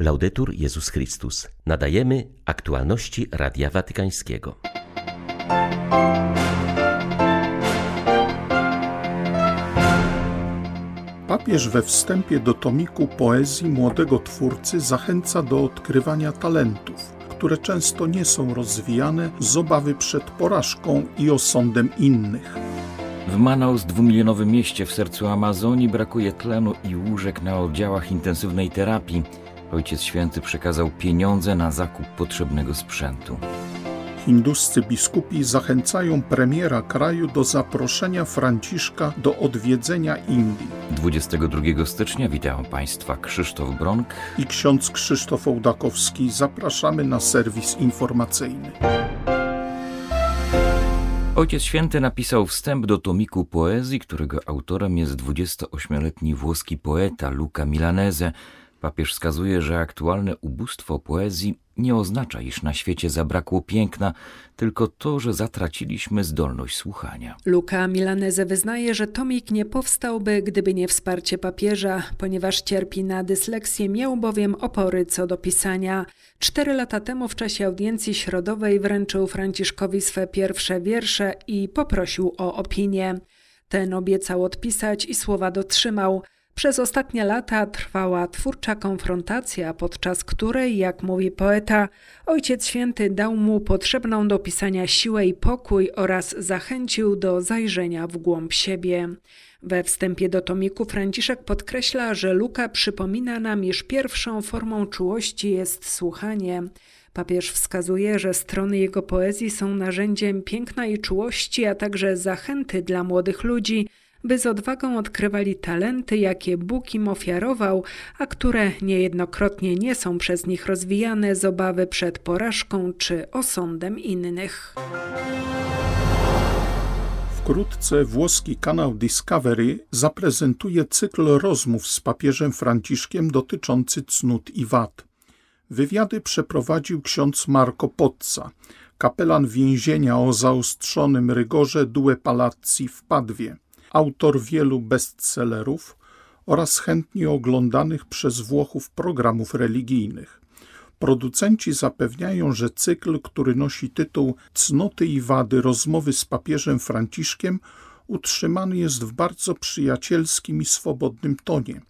Laudetur Jezus Chrystus. Nadajemy aktualności Radia Watykańskiego. Papież we wstępie do tomiku poezji młodego twórcy zachęca do odkrywania talentów, które często nie są rozwijane z obawy przed porażką i osądem innych. W Manaus, dwumilionowym mieście w sercu Amazonii, brakuje tlenu i łóżek na oddziałach intensywnej terapii. Ojciec Święty przekazał pieniądze na zakup potrzebnego sprzętu. Hinduscy biskupi zachęcają premiera kraju do zaproszenia Franciszka do odwiedzenia Indii. 22 stycznia witam Państwa Krzysztof Bronk i ksiądz Krzysztof Ołdakowski. Zapraszamy na serwis informacyjny. Ojciec Święty napisał wstęp do tomiku poezji, którego autorem jest 28-letni włoski poeta Luca Milanese. Papież wskazuje, że aktualne ubóstwo poezji nie oznacza, iż na świecie zabrakło piękna, tylko to, że zatraciliśmy zdolność słuchania. Luca Milanese wyznaje, że tomik nie powstałby, gdyby nie wsparcie papieża, ponieważ cierpi na dysleksję, miał bowiem opory co do pisania. Cztery lata temu w czasie audiencji środowej wręczył Franciszkowi swe pierwsze wiersze i poprosił o opinię. Ten obiecał odpisać i słowa dotrzymał – przez ostatnie lata trwała twórcza konfrontacja, podczas której, jak mówi poeta, Ojciec Święty dał mu potrzebną do pisania siłę i pokój oraz zachęcił do zajrzenia w głąb siebie. We wstępie do tomiku Franciszek podkreśla, że Luka przypomina nam, iż pierwszą formą czułości jest słuchanie. Papież wskazuje, że strony jego poezji są narzędziem piękna i czułości, a także zachęty dla młodych ludzi, by z odwagą odkrywali talenty, jakie Bóg im ofiarował, a które niejednokrotnie nie są przez nich rozwijane z obawy przed porażką czy osądem innych. Wkrótce włoski kanał Discovery zaprezentuje cykl rozmów z papieżem Franciszkiem dotyczący cnót i wad. Wywiady przeprowadził ksiądz Marco Pozza, kapelan więzienia o zaostrzonym rygorze Due Palazzi w Padwie autor wielu bestsellerów oraz chętnie oglądanych przez Włochów programów religijnych. Producenci zapewniają, że cykl, który nosi tytuł Cnoty i wady rozmowy z papieżem Franciszkiem, utrzymany jest w bardzo przyjacielskim i swobodnym tonie.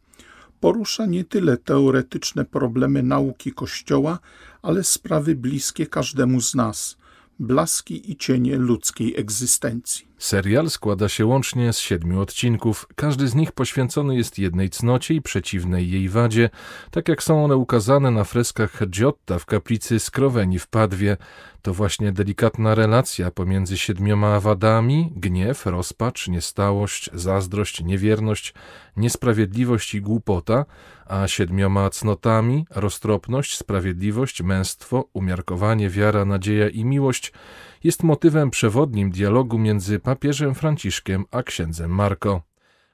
Porusza nie tyle teoretyczne problemy nauki Kościoła, ale sprawy bliskie każdemu z nas, blaski i cienie ludzkiej egzystencji. Serial składa się łącznie z siedmiu odcinków. Każdy z nich poświęcony jest jednej cnocie i przeciwnej jej wadzie, tak jak są one ukazane na freskach Giotta w kaplicy Skroweni w Padwie. To właśnie delikatna relacja pomiędzy siedmioma wadami gniew, rozpacz, niestałość, zazdrość, niewierność, niesprawiedliwość i głupota, a siedmioma cnotami roztropność, sprawiedliwość, męstwo, umiarkowanie, wiara, nadzieja i miłość jest motywem przewodnim dialogu między papieżem Franciszkiem a księdzem Marko.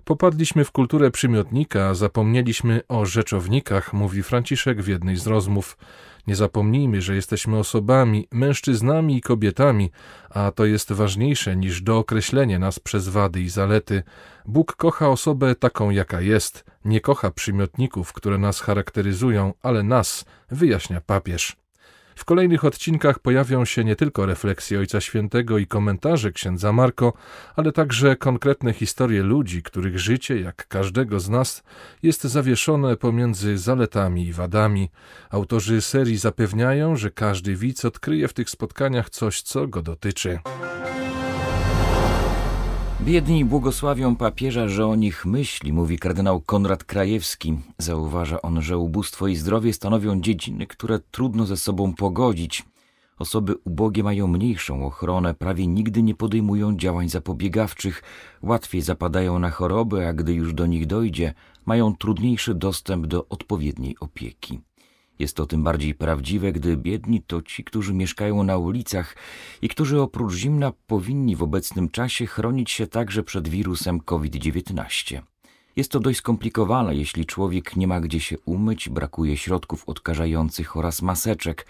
Popadliśmy w kulturę przymiotnika, a zapomnieliśmy o rzeczownikach, mówi Franciszek w jednej z rozmów. Nie zapomnijmy, że jesteśmy osobami, mężczyznami i kobietami, a to jest ważniejsze niż dookreślenie nas przez wady i zalety. Bóg kocha osobę taką, jaka jest, nie kocha przymiotników, które nas charakteryzują, ale nas, wyjaśnia papież. W kolejnych odcinkach pojawią się nie tylko refleksje Ojca Świętego i komentarze księdza Marko, ale także konkretne historie ludzi, których życie, jak każdego z nas, jest zawieszone pomiędzy zaletami i wadami. Autorzy serii zapewniają, że każdy widz odkryje w tych spotkaniach coś, co go dotyczy. Biedni błogosławią papieża, że o nich myśli, mówi kardynał Konrad Krajewski. Zauważa on, że ubóstwo i zdrowie stanowią dziedziny, które trudno ze sobą pogodzić. Osoby ubogie mają mniejszą ochronę, prawie nigdy nie podejmują działań zapobiegawczych, łatwiej zapadają na choroby, a gdy już do nich dojdzie, mają trudniejszy dostęp do odpowiedniej opieki. Jest to tym bardziej prawdziwe, gdy biedni to ci, którzy mieszkają na ulicach i którzy oprócz zimna powinni w obecnym czasie chronić się także przed wirusem COVID-19. Jest to dość skomplikowane, jeśli człowiek nie ma gdzie się umyć, brakuje środków odkażających oraz maseczek.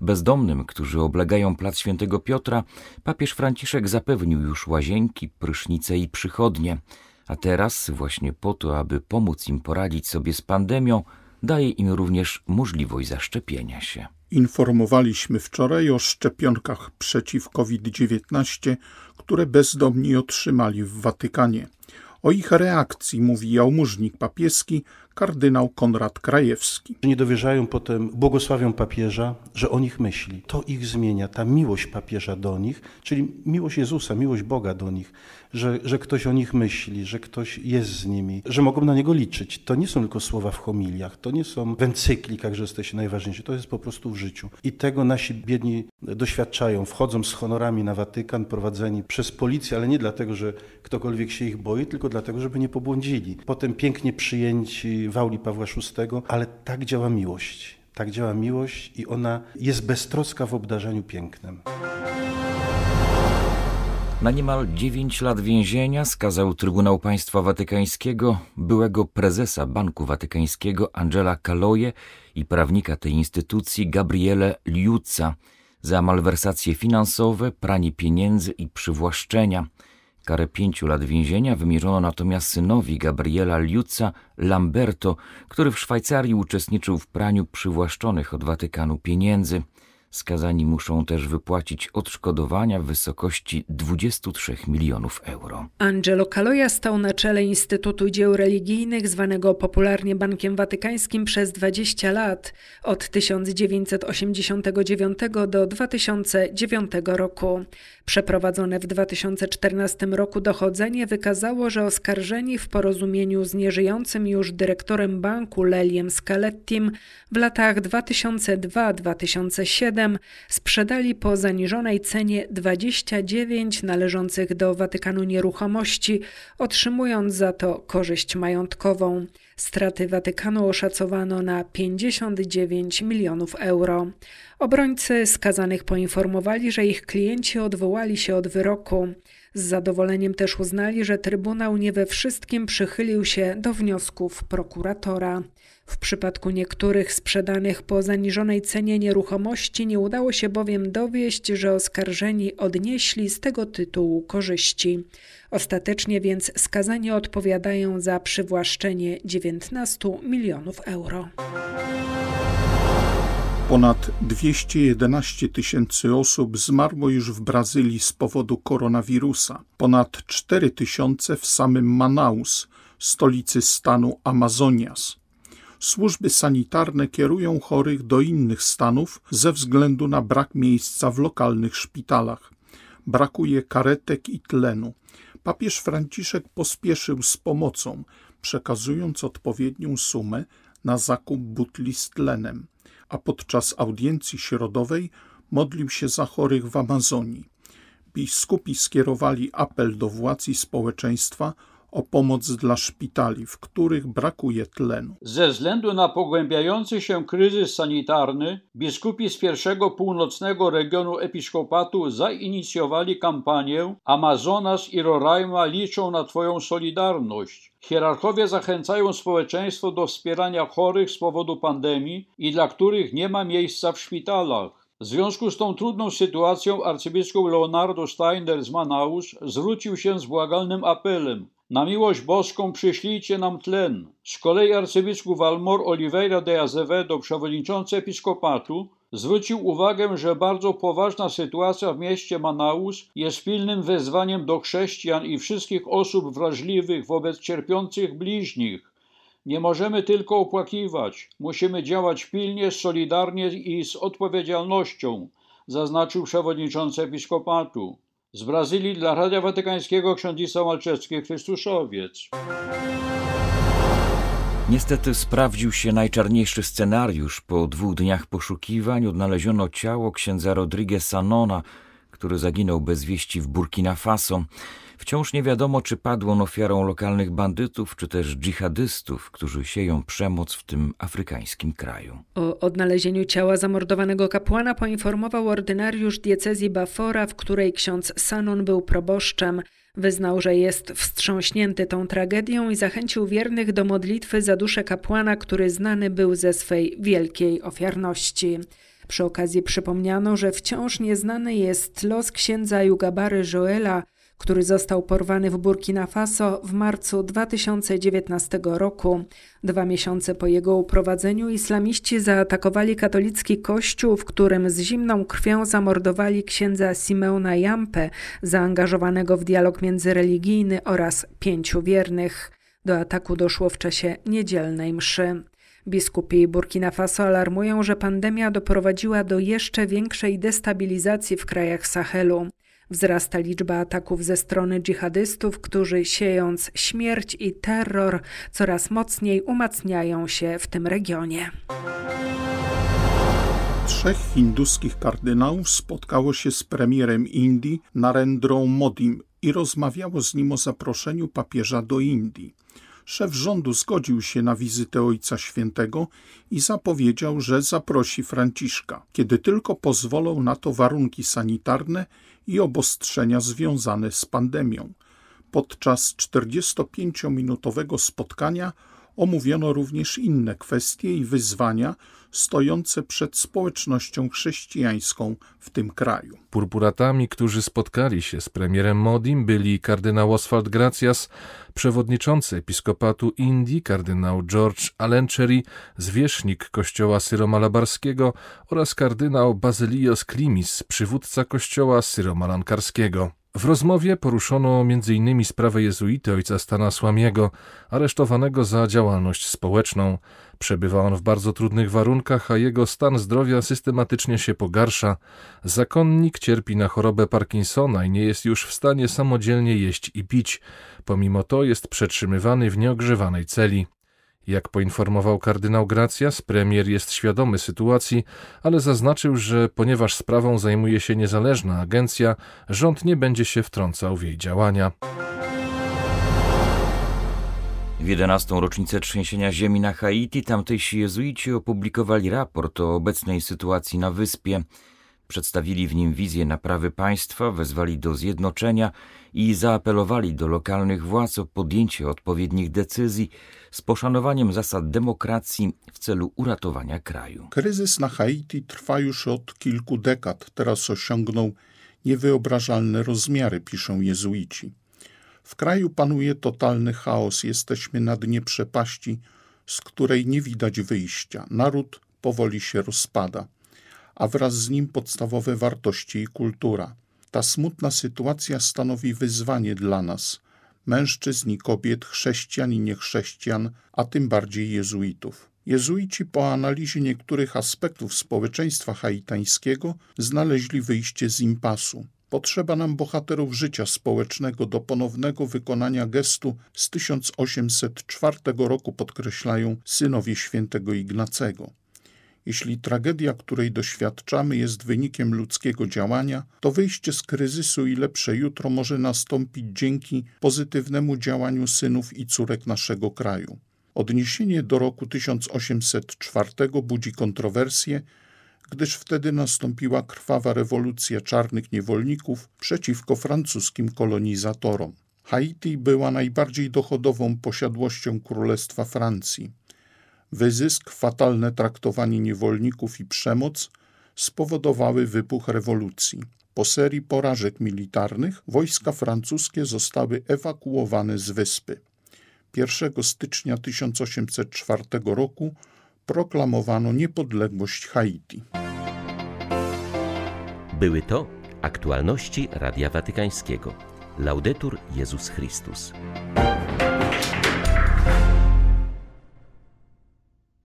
Bezdomnym, którzy oblegają plac świętego Piotra, papież Franciszek zapewnił już łazienki, prysznice i przychodnie. A teraz, właśnie po to, aby pomóc im poradzić sobie z pandemią, daje im również możliwość zaszczepienia się. Informowaliśmy wczoraj o szczepionkach przeciw COVID-19, które bezdomni otrzymali w Watykanie. O ich reakcji mówi jałmużnik papieski kardynał Konrad Krajewski. Nie dowierzają potem, błogosławią papieża, że o nich myśli. To ich zmienia, ta miłość papieża do nich, czyli miłość Jezusa, miłość Boga do nich, że, że ktoś o nich myśli, że ktoś jest z nimi, że mogą na niego liczyć. To nie są tylko słowa w homiliach, to nie są w encyklikach, że jesteście najważniejsi, to jest po prostu w życiu. I tego nasi biedni doświadczają. Wchodzą z honorami na Watykan, prowadzeni przez policję, ale nie dlatego, że ktokolwiek się ich boi, tylko dlatego, żeby nie pobłądzili. Potem pięknie przyjęci w Pawła VI, ale tak działa miłość. Tak działa miłość i ona jest beztroska w obdarzaniu pięknem. Na niemal 9 lat więzienia skazał Trybunał Państwa Watykańskiego byłego prezesa Banku Watykańskiego Angela Kaloje i prawnika tej instytucji Gabriele Liuzza za malwersacje finansowe, pranie pieniędzy i przywłaszczenia. Karę pięciu lat więzienia wymierzono natomiast synowi Gabriela Liuzza Lamberto, który w Szwajcarii uczestniczył w praniu przywłaszczonych od Watykanu pieniędzy. Skazani muszą też wypłacić odszkodowania w wysokości 23 milionów euro. Angelo Caloja stał na czele Instytutu Dzieł Religijnych, zwanego popularnie Bankiem Watykańskim, przez 20 lat, od 1989 do 2009 roku. Przeprowadzone w 2014 roku dochodzenie wykazało, że oskarżeni w porozumieniu z nieżyjącym już dyrektorem banku Leliem Scalettim w latach 2002-2007 sprzedali po zaniżonej cenie 29 należących do Watykanu nieruchomości, otrzymując za to korzyść majątkową. Straty Watykanu oszacowano na 59 milionów euro. Obrońcy skazanych poinformowali, że ich klienci odwołali się od wyroku. Z zadowoleniem też uznali, że Trybunał nie we wszystkim przychylił się do wniosków prokuratora. W przypadku niektórych sprzedanych po zaniżonej cenie nieruchomości nie udało się bowiem dowieść, że oskarżeni odnieśli z tego tytułu korzyści. Ostatecznie więc skazani odpowiadają za przywłaszczenie 19 milionów euro. Ponad 211 tysięcy osób zmarło już w Brazylii z powodu koronawirusa. Ponad 4 tysiące w samym Manaus, stolicy stanu Amazonias. Służby sanitarne kierują chorych do innych stanów ze względu na brak miejsca w lokalnych szpitalach. Brakuje karetek i tlenu. Papież Franciszek pospieszył z pomocą, przekazując odpowiednią sumę na zakup butli z tlenem a podczas audiencji środowej modlił się za chorych w Amazonii. Biskupi skierowali apel do władz i społeczeństwa o pomoc dla szpitali, w których brakuje tlenu. Ze względu na pogłębiający się kryzys sanitarny, biskupi z pierwszego północnego regionu episkopatu zainicjowali kampanię Amazonas i Roraima liczą na Twoją solidarność. Hierarchowie zachęcają społeczeństwo do wspierania chorych z powodu pandemii i dla których nie ma miejsca w szpitalach. W związku z tą trudną sytuacją arcybiskup Leonardo Steiner z Manaus zwrócił się z błagalnym apelem na miłość boską przyślijcie nam tlen. Z kolei arcybiskup Valmor Oliveira de Azevedo, przewodniczący episkopatu, zwrócił uwagę, że bardzo poważna sytuacja w mieście Manaus jest pilnym wezwaniem do chrześcijan i wszystkich osób wrażliwych wobec cierpiących bliźnich. Nie możemy tylko opłakiwać, musimy działać pilnie, solidarnie i z odpowiedzialnością, zaznaczył przewodniczący episkopatu. Z Brazylii dla Radia Watykańskiego ksiądz Malczewski, Chrystuszowiec. Niestety sprawdził się najczarniejszy scenariusz. Po dwóch dniach poszukiwań odnaleziono ciało księdza Rodriguez Sanona, który zaginął bez wieści w Burkina Faso. Wciąż nie wiadomo, czy padł on ofiarą lokalnych bandytów, czy też dżihadystów, którzy sieją przemoc w tym afrykańskim kraju. O odnalezieniu ciała zamordowanego kapłana poinformował ordynariusz diecezji Bafora, w której ksiądz Sanon był proboszczem. Wyznał, że jest wstrząśnięty tą tragedią i zachęcił wiernych do modlitwy za duszę kapłana, który znany był ze swej wielkiej ofiarności. Przy okazji przypomniano, że wciąż nieznany jest los księdza Jugabary Joela, który został porwany w Burkina Faso w marcu 2019 roku. Dwa miesiące po jego uprowadzeniu islamiści zaatakowali katolicki kościół, w którym z zimną krwią zamordowali księdza Simeona Jampe, zaangażowanego w dialog międzyreligijny oraz pięciu wiernych. Do ataku doszło w czasie niedzielnej mszy. Biskupi Burkina Faso alarmują, że pandemia doprowadziła do jeszcze większej destabilizacji w krajach Sahelu. Wzrasta liczba ataków ze strony dżihadystów, którzy siejąc śmierć i terror coraz mocniej umacniają się w tym regionie. Trzech hinduskich kardynałów spotkało się z premierem Indii Narendrą Modim i rozmawiało z nim o zaproszeniu papieża do Indii. Szef rządu zgodził się na wizytę Ojca Świętego i zapowiedział, że zaprosi Franciszka, kiedy tylko pozwolą na to warunki sanitarne i obostrzenia związane z pandemią. Podczas 45-minutowego spotkania omówiono również inne kwestie i wyzwania stojące przed społecznością chrześcijańską w tym kraju. Purpuratami, którzy spotkali się z premierem Modim, byli kardynał Oswald Gracias, przewodniczący episkopatu Indii, kardynał George Alenchery, zwierzchnik kościoła syromalabarskiego oraz kardynał Bazylios Klimis, przywódca kościoła syromalankarskiego. W rozmowie poruszono m.in. sprawę jezuity ojca Stana Słamiego, aresztowanego za działalność społeczną. Przebywa on w bardzo trudnych warunkach, a jego stan zdrowia systematycznie się pogarsza. Zakonnik cierpi na chorobę Parkinsona i nie jest już w stanie samodzielnie jeść i pić. Pomimo to jest przetrzymywany w nieogrzewanej celi. Jak poinformował kardynał Gracias, premier jest świadomy sytuacji, ale zaznaczył, że ponieważ sprawą zajmuje się niezależna agencja, rząd nie będzie się wtrącał w jej działania. W 11. rocznicę trzęsienia ziemi na Haiti tamtejsi jezuici opublikowali raport o obecnej sytuacji na wyspie. Przedstawili w nim wizję naprawy państwa, wezwali do zjednoczenia i zaapelowali do lokalnych władz o podjęcie odpowiednich decyzji z poszanowaniem zasad demokracji w celu uratowania kraju. Kryzys na Haiti trwa już od kilku dekad. Teraz osiągnął niewyobrażalne rozmiary, piszą jezuici. W kraju panuje totalny chaos, jesteśmy na dnie przepaści, z której nie widać wyjścia. Naród powoli się rozpada a wraz z nim podstawowe wartości i kultura. Ta smutna sytuacja stanowi wyzwanie dla nas, mężczyzn i kobiet, chrześcijan i niechrześcijan, a tym bardziej jezuitów. Jezuici po analizie niektórych aspektów społeczeństwa haitańskiego znaleźli wyjście z impasu. Potrzeba nam bohaterów życia społecznego do ponownego wykonania gestu z 1804 roku, podkreślają synowie świętego Ignacego. Jeśli tragedia, której doświadczamy, jest wynikiem ludzkiego działania, to wyjście z kryzysu i lepsze jutro może nastąpić dzięki pozytywnemu działaniu synów i córek naszego kraju. Odniesienie do roku 1804 budzi kontrowersje, gdyż wtedy nastąpiła krwawa rewolucja czarnych niewolników przeciwko francuskim kolonizatorom. Haiti była najbardziej dochodową posiadłością Królestwa Francji. Wyzysk, fatalne traktowanie niewolników i przemoc spowodowały wybuch rewolucji. Po serii porażek militarnych wojska francuskie zostały ewakuowane z wyspy. 1 stycznia 1804 roku proklamowano niepodległość Haiti. Były to aktualności Radia Watykańskiego. Laudetur Jezus Chrystus.